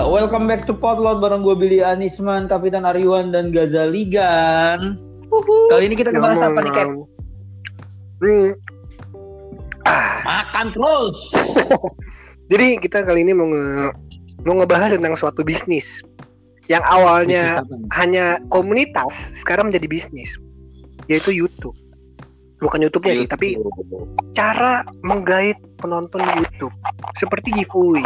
Welcome back to Potlot bareng gue Billy Anisman, Kapitan Ariwan dan Gazaligan. Kali ini kita ngebahas apa nih, Cap? Hmm, Makan terus. jadi kita kali ini mau nge mau ngebahas tentang suatu bisnis yang awalnya hanya komunitas sekarang menjadi bisnis yaitu YouTube. Bukan YouTube-nya sih, tapi cara menggait penonton YouTube seperti giveaway.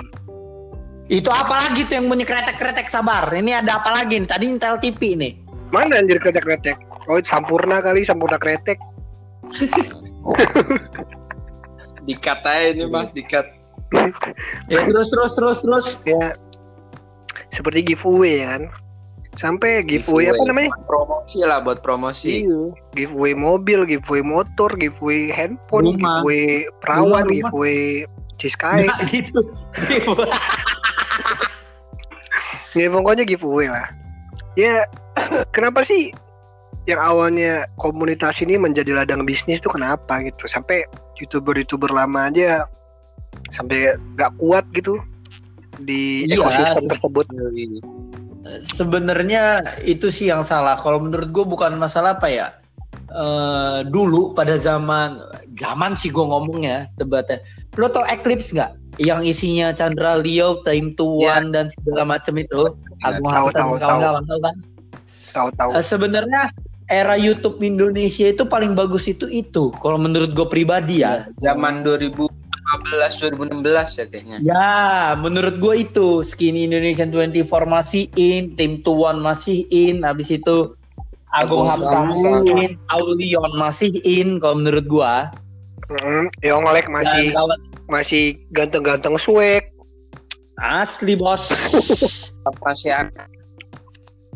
Itu apa lagi tuh yang bunyi kretek-kretek sabar? Ini ada apa lagi nih? Tadi Intel TV nih. Mana anjir kretek-kretek? Oh, sampurna kali, sampurna kretek. Dikat aja ini mah, dikat. Ya terus terus terus terus. Ya seperti giveaway ya kan. Sampai giveaway, apa namanya? Promosi lah buat promosi. Iya. Giveaway mobil, giveaway motor, giveaway handphone, Rumah. giveaway perawan, Rumah, rumah. giveaway Ciskai. Nggak gitu. ya pokoknya giveaway lah. Ya kenapa sih yang awalnya komunitas ini menjadi ladang bisnis tuh kenapa gitu? Sampai youtuber-youtuber lama aja sampai nggak kuat gitu di Iya, ekosistem se- tersebut. Sebenarnya itu sih yang salah. Kalau menurut gue bukan masalah apa ya. Eh dulu pada zaman zaman sih gue ngomongnya tebetnya. Lo tau Eclipse nggak? Yang isinya Chandra Leo, Time to Ya. One dan segala macam itu. Agung tahu, Hasan tahu, kawan-kawan tahu kan? Tahu-tahu. Eh, sebenarnya era YouTube Indonesia itu paling bagus itu itu. Kalau menurut gue pribadi ya. Zaman 2015 2016 ya kayaknya. Ya, menurut gue itu Skinny Indonesian 24 masih in, Tim Tuan masih in, habis itu Agung Hamzah in, Aulion masih in kalau menurut gua. Mm, Yonglek Dan masih masih ganteng-ganteng swag. asli bos. Masih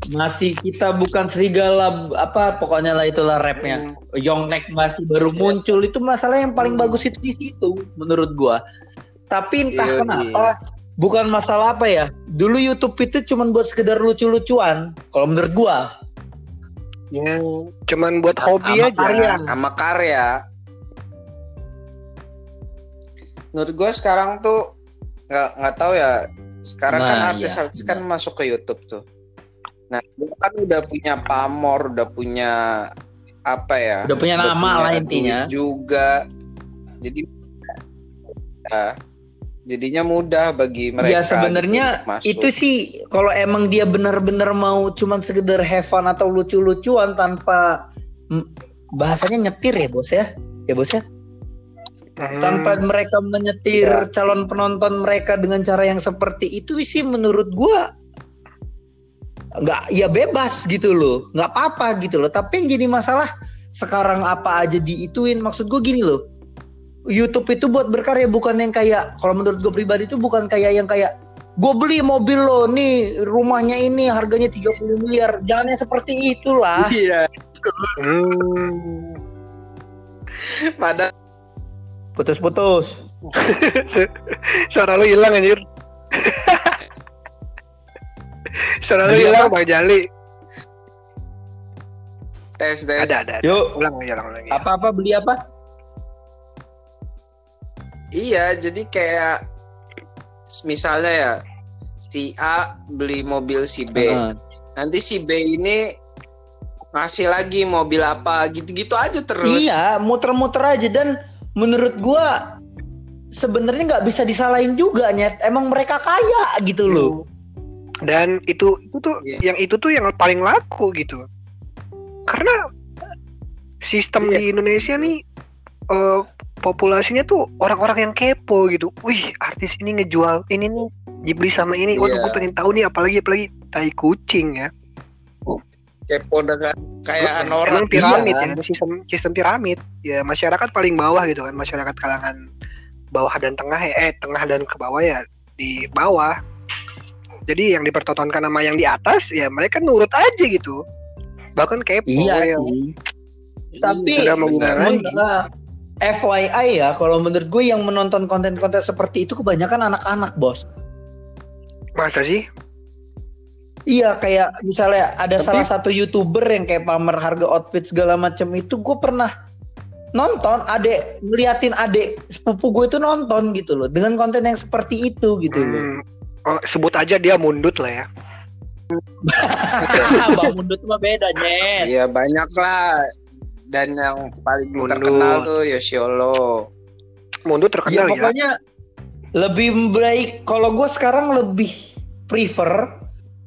masih kita bukan serigala apa pokoknya lah itulah rapnya. Yongnek masih baru muncul itu masalah yang paling bagus itu di situ menurut gua. Tapi entah Iya, kenapa bukan masalah apa ya. Dulu YouTube itu cuma buat sekedar lucu-lucuan kalau menurut gua. Yang cuman buat hobi Sama aja. karya. sama karya. Menurut gue sekarang tuh nggak nggak tahu ya. Sekarang kan Nah, artis-artis iya, kan masuk ke YouTube tuh. Nah, dia kan udah punya pamor, udah punya apa ya? Udah punya nama punya lah intinya. Juga. Jadi ya, jadinya mudah bagi mereka. ya sebenarnya itu sih kalau emang dia benar-benar mau cuman sekedar have fun atau lucu-lucuan tanpa bahasanya nyetir ya bos ya ya bos ya. Tanpa mereka menyetir Ya. calon penonton mereka dengan cara yang seperti itu sih menurut gua nggak ya bebas gitu loh. Nggak apa-apa gitu loh. Tapi yang jadi masalah sekarang apa aja diituin? Maksud gua gini loh. YouTube itu buat berkarya bukan yang kayak kalau menurut gue pribadi itu bukan kayak yang kayak gue beli mobil lo nih rumahnya ini harganya 30 miliar. Jangan yang seperti itulah. Iya, Hmm. pada putus-putus Suara lu hilang anjir. Suara lu Iya, hilang Bang. Jali. tes tes. Ada ada. ada. yuk Ulang lagi, ulang lagi. apa-apa beli apa Iya, jadi kayak misalnya ya si A beli mobil si B. Heeh. Nanti si B ini ngasih lagi mobil apa gitu-gitu aja terus. Iya, muter-muter aja dan menurut gua sebenarnya nggak bisa disalahin juga nyet. Emang mereka kaya gitu loh. Dan itu itu tuh Iya. yang itu tuh yang paling laku gitu. Karena sistem Iya. di Indonesia nih eh, populasinya tuh orang-orang yang kepo gitu. Wih, artis ini ngejual ini nih dibeli sama ini. Waduh, Iya. gue pengen tahu nih apalagi apalagi tai kucing ya. Kepo dengan kayaan Emang orang piramid iya. ya, sistem sistem piramid. Ya masyarakat paling bawah gitu kan, masyarakat kalangan bawah dan tengah ya, eh tengah dan ke bawah ya di bawah. Jadi yang dipertontonkan sama yang di atas ya mereka nurut aja gitu. Bahkan kepo Iya ya. sih. Tapi Udah FYI ya, kalau menurut gue yang menonton konten-konten seperti itu kebanyakan anak-anak bos. Masa sih? Iya kayak misalnya ada Tapi- salah satu youtuber yang kayak pamer harga outfit segala macam itu gue pernah nonton adek ngeliatin adek sepupu gue itu nonton gitu loh dengan konten yang seperti itu gitu loh. Hmm, oh, sebut aja dia mundut lah ya. Bang Mundut mah beda, Nyet. Iya banyak lah. Dan yang paling Mundut. terkenal tuh Yoshiolo. Mundut Ya terkenal ya. pokoknya lebih baik kalau gue sekarang lebih prefer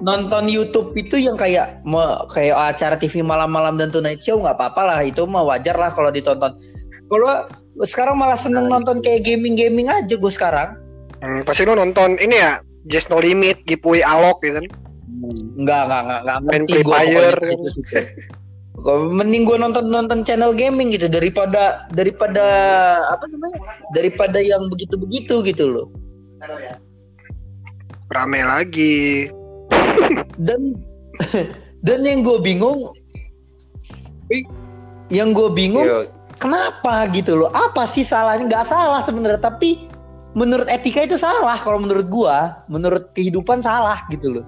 nonton YouTube itu yang kayak me- kayak acara TV malam-malam dan Tonight Show nggak apa-apa lah itu mah wajar lah kalau ditonton. Kalau sekarang malah seneng nonton kayak gaming-gaming aja gue sekarang. Hmm, pasti lu nonton ini ya, Just No Limit, giveaway Alok gitu kan. Enggak, enggak, enggak, enggak Main ngerti gue Fire. itu sih. Kok Mending gue nonton nonton channel gaming gitu daripada daripada apa namanya daripada yang begitu-begitu gitu loh. Rame lagi. Dan dan yang gue bingung yang gue bingung Yo, kenapa gitu loh? Apa sih salahnya? Nggak salah sebenarnya tapi menurut etika itu salah kalau menurut gue menurut kehidupan salah gitu loh.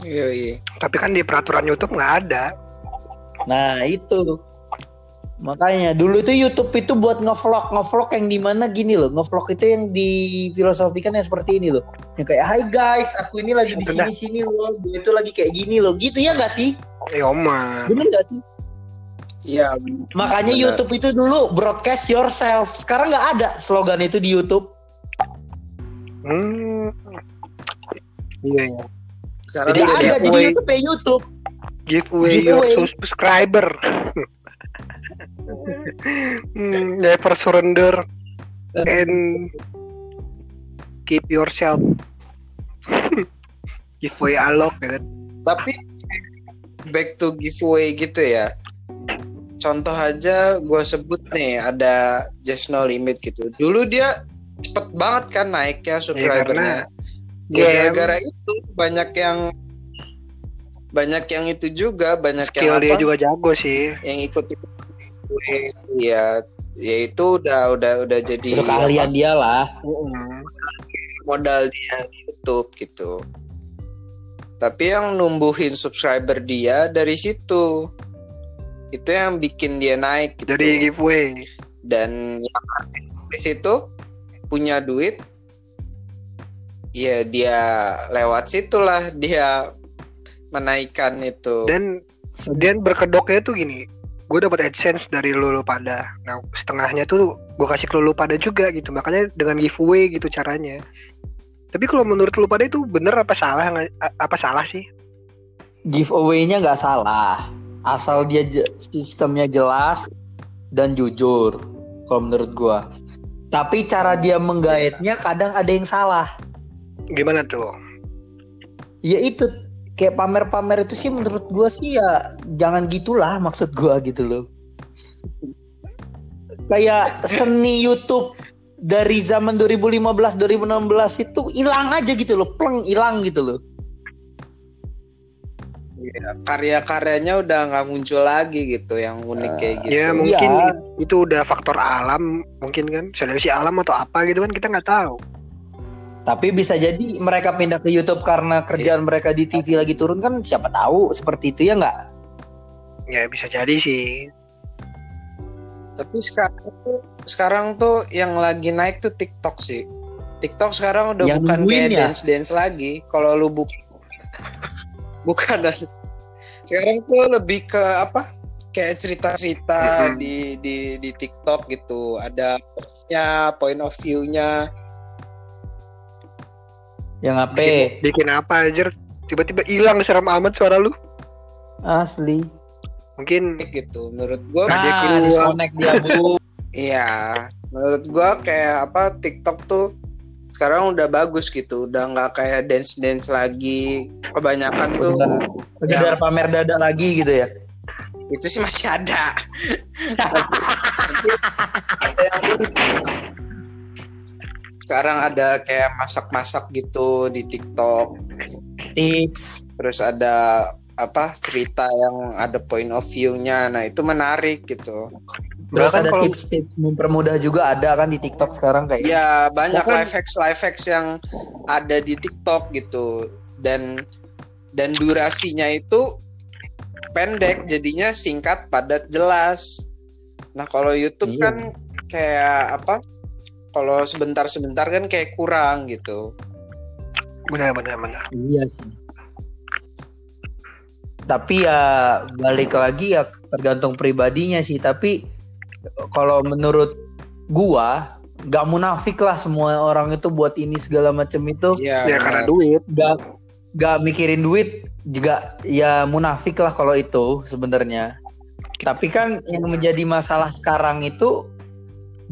Yo, iya. Tapi kan di peraturan YouTube nggak ada. nah itu. Makanya dulu itu YouTube itu buat ngevlog. Ngevlog yang di mana gini loh. Ngevlog itu yang difilosofikan yang seperti ini loh yang kayak Hai guys aku ini lagi di Bener. sini sini loh gue itu lagi kayak gini loh gitu ya nggak sih Ya Oman. bener nggak sih Iya. Makanya Benar. YouTube itu dulu broadcast yourself. Sekarang nggak ada slogan itu di YouTube. Hmm. Iya ya. Sekarang Jadi ada. apa? Jadi giveaway. YouTube ya YouTube. Giveaway, Giveaway. your subscriber. Hmm, never surrender and keep yourself. Giveaway Alok ya kan. Tapi back to giveaway gitu ya. Contoh aja gue sebut nih ada Just No Limit gitu. Dulu dia cepet banget kan naiknya subscribernya. Ya, gara-gara itu banyak yang banyak yang itu juga banyak skill yang dia apa juga jago sih. yang ikut ya ya itu udah udah udah jadi Itu keahlian dia lah. Modal dia di YouTube gitu. Tapi yang numbuhin subscriber dia dari situ. Itu yang bikin dia naik gitu. Dari giveaway. Dan yang artis itu punya duit ya dia lewat situlah dia menaikkan itu. Dan dan berkedoknya tuh gini. Gue dapat AdSense dari lulu pada. Nah setengahnya tuh gue kasih ke lulu pada juga gitu. Makanya dengan giveaway gitu caranya. Tapi kalau menurut lu pada itu bener apa salah apa salah sih? Giveaway-nya nggak salah. Asal dia je- sistemnya jelas dan jujur. Kalau menurut gua. Tapi cara dia menggaetnya kadang ada yang salah. Gimana tuh? Ya itu kayak pamer-pamer itu sih menurut gua sih ya jangan gitulah maksud gua gitu loh. Kayak seni YouTube dari zaman 2015 2016 itu hilang aja gitu loh, pleng hilang gitu loh. Ya, karya-karyanya udah nggak muncul lagi gitu yang unik kayak gitu. Ya mungkin it- itu udah faktor alam mungkin kan seleksi alam atau apa gitu kan kita nggak tahu. Tapi bisa jadi mereka pindah ke YouTube karena kerjaan mereka di TV lagi turun kan siapa tahu seperti itu ya nggak? Ya bisa jadi sih. Tapi sekarang tuh, sekarang tuh yang lagi naik tuh TikTok sih. TikTok sekarang udah Yang bukan kayak ya? dance dance lagi. Kalau lu buka bukan dah. Sekarang tuh lebih ke apa? Kayak cerita-cerita Mhm. di di di TikTok gitu. Ada postnya, point of view-nya. Yang apa? Bikin, bikin apa aja tiba-tiba hilang seram amat suara lu. Asli. Mungkin gitu. Menurut gua Nah, dia keluar. disconnect dia bu. Iya, menurut gua kayak apa TikTok tuh sekarang udah bagus gitu, udah nggak kayak dance dance lagi. Kebanyakan tuh Udah Sekedar pamer dada lagi gitu ya. itu sih masih ada. Yang. Sekarang ada kayak masak-masak gitu di TikTok, Tips. terus ada apa cerita yang ada point of view-nya. Nah, itu menarik gitu. Terus Bahkan ada kalau- tips-tips mempermudah juga ada kan di TikTok sekarang kayak. Ya banyak live hacks live hacks yang ada di TikTok gitu dan dan durasinya itu pendek jadinya singkat padat jelas. Nah kalau YouTube Iya. kan kayak apa kalau sebentar-sebentar kan kayak kurang gitu. Benar benar benar. Iya sih. Tapi ya balik lagi ya tergantung pribadinya sih. Tapi kalau menurut gua nggak munafik lah semua orang itu buat ini segala macam itu Iya. Ya karena duit. nggak nggak mikirin duit juga ya munafik lah kalau itu sebenarnya. Tapi kan yang menjadi masalah sekarang itu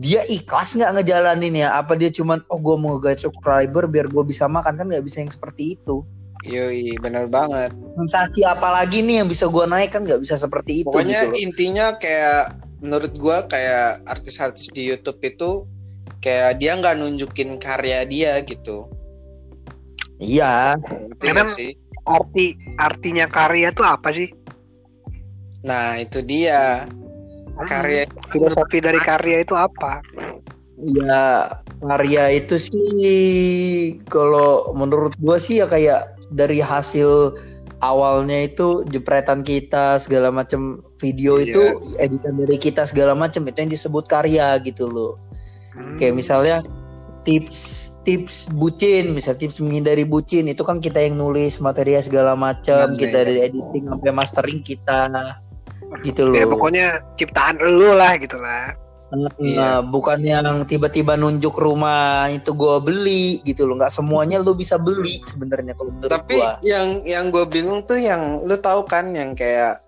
dia ikhlas nggak ngejalanin ya? Apa dia cuman oh gue mau nge subscriber biar gue bisa makan kan nggak bisa yang seperti itu. Yoi, bener banget. Sensasi apa lagi nih yang bisa gue naik kan nggak bisa seperti itu. Pokoknya gitu intinya kayak menurut gua kayak artis-artis di YouTube itu kayak dia nggak nunjukin karya dia gitu. Iya. Memang- sih? Arti artinya karya tuh apa sih? Nah itu dia Hmm, karya filosofi dari karya itu apa? Ya karya itu sih kalau menurut gue sih ya kayak dari hasil awalnya itu jepretan kita segala macam video Iya. itu editan dari kita segala macam itu yang disebut karya gitu loh. Hmm. Kayak misalnya tips tips bucin, misal tips menghindari bucin itu kan kita yang nulis materi segala macam, Iya, kita iya. dari editing sampai mastering kita gitu loh. Ya pokoknya ciptaan lu lah gitu lah. Nah, Iya. bukan yang tiba-tiba nunjuk rumah itu gua beli gitu loh. Nggak semuanya lu bisa beli sebenarnya kalau menurut Tapi gua. yang yang gue bingung tuh yang lu tahu kan yang kayak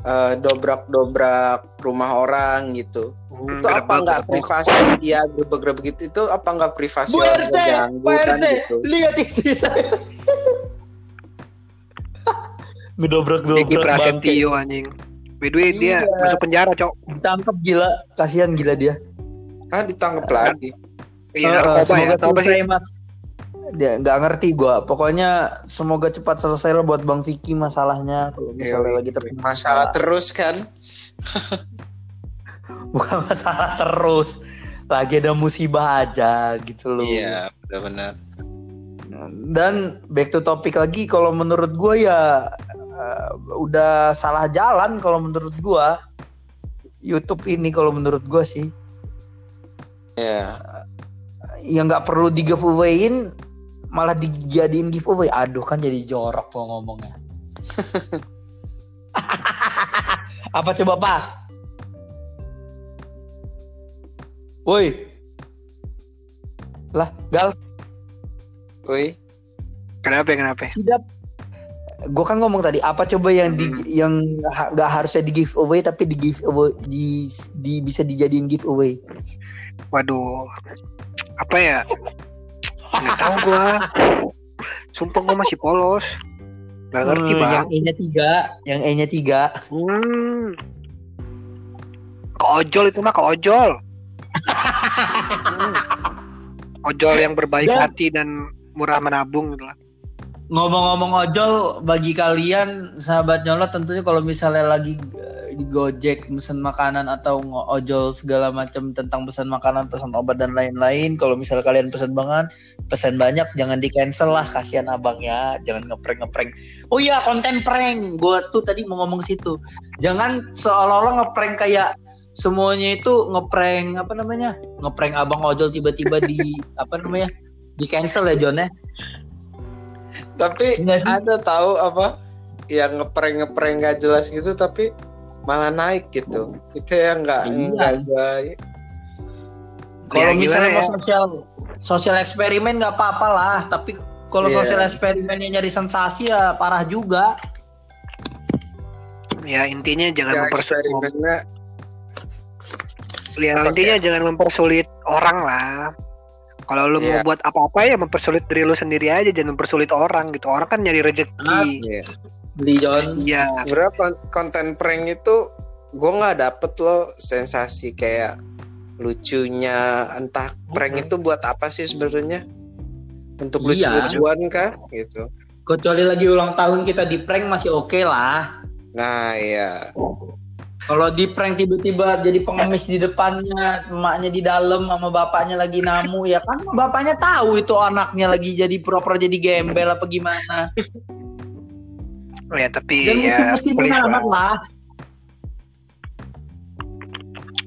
eh, dobrak-dobrak rumah orang gitu. Hmm, itu apa nggak privasi dia grebek-grebek gitu itu apa nggak privasi Bu orang RT, ganggu kan gitu. lihat istri saya. Ngedobrak-dobrak. Prasetyo anjing. By the way, dia Iya. masuk penjara, Cok. Ditangkap gila, kasihan gila dia. Ah ditangkap lagi. Iya, ya. semoga sih? selesai mas. Dia nggak ngerti gua. Pokoknya semoga cepat selesai lah buat Bang Vicky masalahnya. Kalau misalnya Iya, lagi terkena Masalah terus kan. bukan masalah terus. Lagi ada musibah aja gitu loh. Iya benar-benar. Dan back to topik lagi kalau menurut gua ya eh, udah salah jalan kalau menurut gua. YouTube ini kalau menurut gua sih Iya. yang nggak perlu di giveawayin malah dijadiin giveaway. Aduh kan jadi jorok kok ngomongnya. Apa coba Pak? Woi. Lah, Gal, Woi. Kenapa? Kenapa? tidak gue kan ngomong tadi apa coba yang di Hmm. yang ha- nggak harusnya di giveaway tapi di giveaway di, di bisa dijadiin giveaway Waduh. Apa ya? Nggak tahu gua. Sumpah gua masih polos. Gak ngerti, Hmm, Bang. yang E nya tiga yang E nya tiga Hmm. Keojol itu mah keojol. Hmm. Ojol yang berbaik Dan- hati dan murah menabung gitu lah. Ngomong-ngomong ojol bagi kalian sahabat nyolot tentunya kalau misalnya lagi eh, di Gojek mesen makanan atau ojol segala macam tentang pesan makanan pesan obat dan lain-lain kalau misalnya kalian pesan banget pesan banyak jangan di cancel lah kasihan abangnya jangan ngeprank ngeprank oh iya konten prank. Gue tuh tadi mau ngomong situ. Jangan seolah-olah ngeprank kayak semuanya itu ngeprank apa namanya? Ngeprank abang ojol tiba-tiba di apa namanya? Di cancel ya John ya Tapi sih? ada tahu apa yang ngeprank ngeprank nggak jelas gitu tapi malah naik gitu. Itu yang nggak Iya. nggak gua Kalau Ya, misalnya mau ya? sosial sosial eksperimen nggak apa-apa lah, tapi kalau Iya. sosial eksperimennya nyari sensasi ya parah juga. Ya intinya jangan ya, mempersulit. Ya intinya jangan mempersulit orang lah. Kalau lu Iya. mau buat apa-apa ya mempersulit diri lu sendiri aja, jangan mempersulit orang gitu. Orang kan nyari Ah. rezeki. Iya. Beli John. Iya. Sebenarnya kon- konten prank itu gue nggak dapet loh sensasi kayak lucunya entah prank Hmm. itu buat apa sih sebenarnya untuk Iya. lucu-lucuan kah gitu Kecuali lagi ulang tahun kita di prank masih oke lah. nah iya Kalau di prank tiba-tiba jadi pengemis di depannya, emaknya di dalam sama bapaknya lagi namu ya kan bapaknya tahu itu anaknya lagi jadi pura-pura jadi gembel apa gimana. Ya tapi Dan ya anak lah.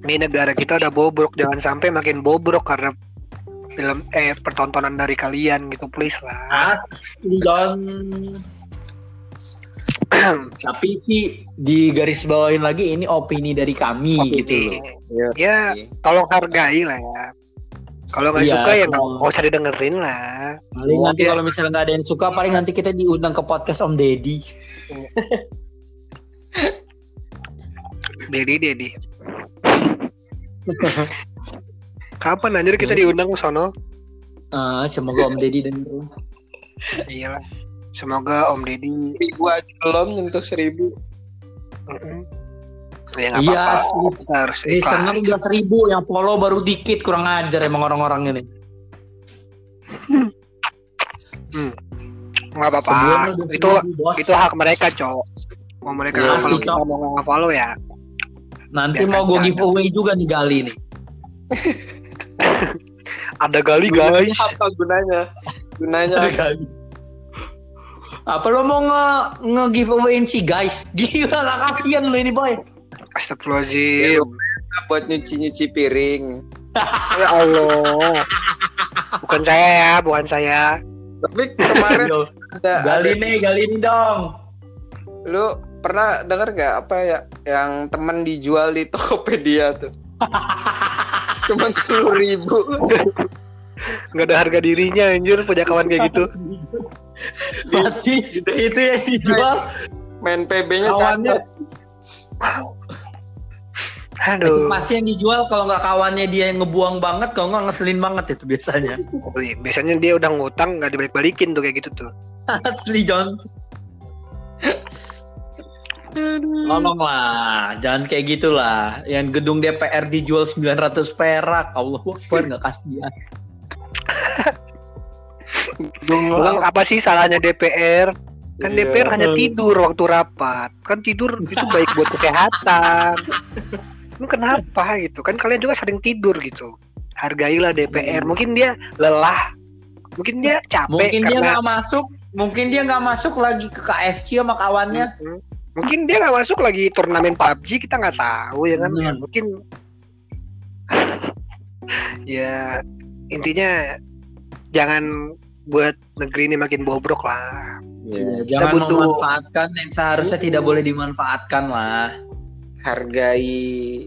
Ini negara kita udah bobrok, jangan sampai makin bobrok karena film eh pertontonan dari kalian gitu, please lah. Asli John. Tapi sih di garis bawain lagi ini opini dari kami gitu loh. Ya, tolong hargai lah ya. Kalau nggak Iya, suka ya nggak usah didengerin lah. Paling Oh, nanti iya. kalau misalnya nggak ada yang suka, paling nanti kita diundang ke podcast Om Deddy. Dedi, Dedi. Kapan anjir kita diundang ke sono? Eh, semoga Om Deddy denger. Iya lah. Semoga Om Deddy Ribu aja belum nyentuh seribu. Mm-mm. Ya nggak Iya, apa-apa. harus Listener udah seribu, yang follow baru dikit, kurang ajar emang orang-orang ini. Nggak apa-apa. Sebelumnya udah Itu seribu, bos. itu hak mereka, cowok. Mau mereka nggak follow asli, kita mau nggak follow ya. Nanti Biarkan mau gue giveaway juga nih Gali nih. Ada gali guys. Apa gunanya? Gunanya Gali. Apa lo mau nge, nge giveawayin si guys? Gila gak kasihan lo ini boy. Astagfirullahaladzim. buat nyuci-nyuci piring. Ya Allah. Bukan saya ya, bukan saya. Tapi kemarin ada, Gali ada nih, Gali nih dong. lu pernah denger gak apa ya yang temen dijual di Tokopedia tuh? Cuman sepuluh ribu. Nggak ada harga dirinya anjir punya kawan kayak gitu. Masih itu yang dijual Main PB-nya. Itu Aduh. pasti yang dijual kalau nggak kawannya dia yang ngebuang banget, kalau nggak ngeselin banget itu biasanya. Wih, Biasanya dia udah ngutang nggak dibalik-balikin tuh kayak gitu tuh. Asli John. Tolong lah, jangan kayak gitulah. Yang gedung DPR dijual 900 perak, Allah Akbar nggak kasihan. Apa sih salahnya DPR? Kan Iya. DPR hanya tidur waktu rapat. Kan tidur itu baik buat kesehatan. Lu kenapa gitu? Kan kalian juga sering tidur gitu. Hargailah DPR. Mungkin dia lelah. Mungkin dia capek Mungkin dia karena nggak masuk, mungkin dia nggak masuk lagi ke KFC sama kawannya. Mm-mm. Mungkin dia nggak masuk lagi turnamen PUBG kita nggak tahu ya kan? Hmm. Mungkin ya intinya jangan buat negeri ini makin bobrok lah. Iya. Ya, jangan butuh- memanfaatkan yang seharusnya tidak boleh dimanfaatkan lah. Hargai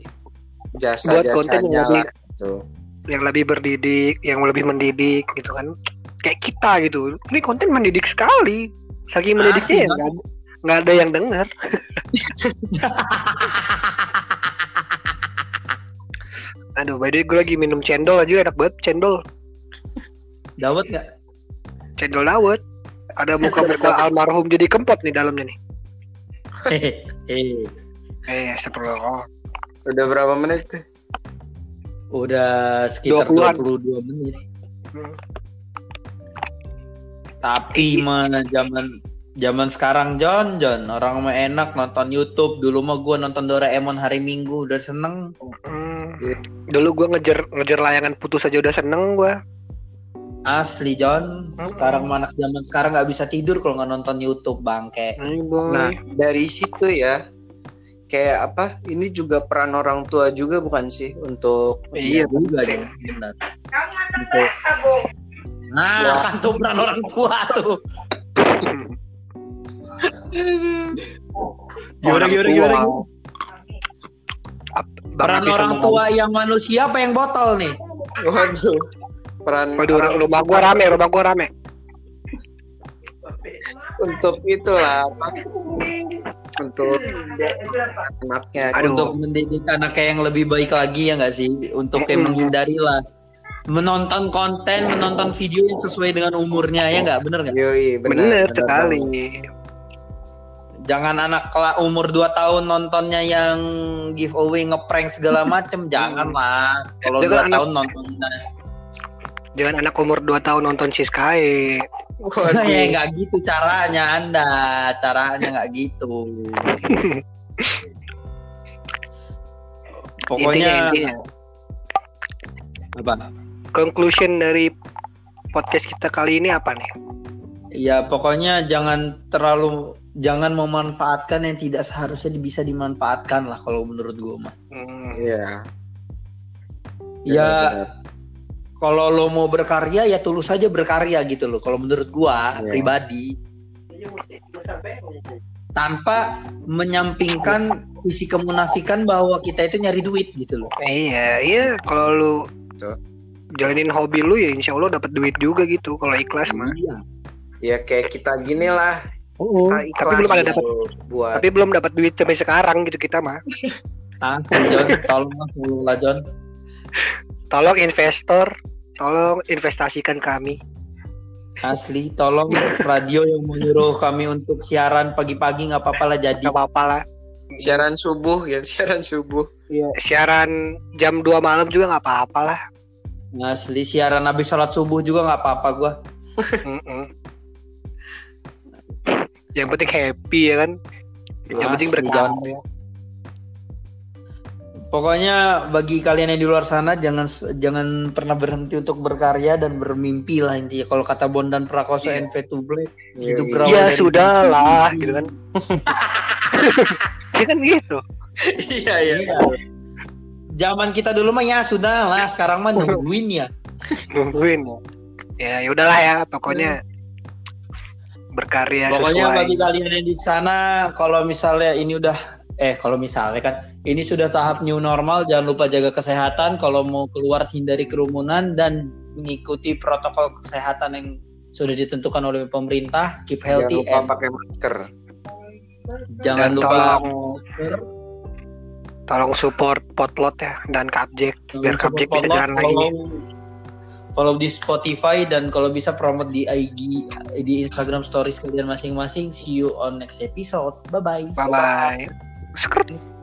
Buat konten yang jasa-jasanya lebih tuh. yang lebih berdidik, yang lebih mendidik gitu kan. Kayak kita gitu. Ini konten mendidik sekali. Saking mendidiknya ya Asli, nggak ada yang dengar. Aduh, by the way gue lagi minum cendol aja enak banget cendol. Dawet nggak? Cendol dawet. Ada muka-muka almarhum jadi kempot nih dalamnya nih. Hehehe. Eh, astagfirullah. Udah berapa menit tuh? Udah sekitar 20-an. 22 menit. Hmm. Tapi mah zaman zaman sekarang John John orang mah enak nonton YouTube dulu mah gue nonton Doraemon hari Minggu udah seneng Hmm. Iya. Dulu gua ngejar ngejar layangan putus aja udah seneng gua. Asli John. Sekarang mah anak zaman sekarang nggak bisa tidur kalau nggak nonton YouTube bangke. Nah, dari situ ya kayak apa? Ini juga peran orang tua juga bukan sih untuk iya, juga John. Benar. Nah Wah. kan tuh peran orang tua tuh. Gimana gimana gimana peran orang tua yang manusia apa yang botol nih? Waduh. Peran Waduh, orang rumah gua rame, rumah gua rame. untuk itulah untuk anaknya. Aduh. untuk mendidik anaknya yang lebih baik lagi ya nggak sih? Untuk kayak menghindari lah menonton konten menonton video yang sesuai dengan umurnya ya nggak? Bener nggak? Bener, benar sekali. jangan anak kela umur 2 tahun nontonnya yang giveaway ngeprank segala macem jangan lah kalau dua anak- tahun nonton Jangan anak umur 2 tahun nonton Siskae. Waduh. ya nggak gitu caranya anda caranya nggak gitu pokoknya Intinya, intinya. apa Conclusion dari podcast kita kali ini apa nih? Ya pokoknya jangan terlalu jangan memanfaatkan yang tidak seharusnya bisa dimanfaatkan lah kalau menurut gue mah. Hmm, Iya. ya kalau lo mau berkarya ya tulus saja berkarya gitu loh kalau menurut gua Iya. pribadi tanpa menyampingkan visi kemunafikan bahwa kita itu nyari duit gitu loh Iya, iya kalau lu Betul. jalanin hobi lu ya insya Allah dapat duit juga gitu kalau ikhlas mah. Iya. ya kayak kita gini lah Oh, kita tapi belum ada gitu buat Tapi belum dapat duit sampai sekarang gitu kita mah. asli John, tolonglah tolong lah John. Tolong investor, tolong investasikan kami. Asli, tolong radio yang menyuruh kami untuk siaran pagi-pagi nggak apa-apa lah jadi. Gak apa-apa lah. siaran subuh ya siaran subuh Siaran jam 2 malam juga nggak apa-apa lah. Asli, siaran habis sholat subuh juga nggak apa-apa gua. Yang penting happy ya kan. Yang penting Asli, berkarya. Pokoknya bagi kalian yang di luar sana jangan jangan pernah berhenti untuk berkarya dan bermimpi lah intinya. Kalau kata Bondan Prakoso Iya. NV Tuble, Iya, Hidup iya. berawal Ya dari sudah mimpi. lah gitu kan. ya kan gitu. iya iya Iya. Zaman kita dulu mah ya sudah lah, sekarang mah nungguin ya. Nungguin. Ya ya udahlah ya pokoknya berkarya Pokoknya sesuai. bagi kalian yang di sana, kalau misalnya ini udah eh kalau misalnya kan ini sudah tahap new normal, jangan lupa jaga kesehatan. Kalau mau keluar hindari kerumunan dan mengikuti protokol kesehatan yang sudah ditentukan oleh pemerintah. Keep jangan healthy lupa and pakai masker jangan Dan lupa tolong tolong support potlot ya dan kapjek biar kapjek bisa jalan lagi. follow- Follow di Spotify dan kalau bisa promote di IG di Instagram Stories kalian masing-masing. See you on next episode. Bye bye. Bye bye. Skrt.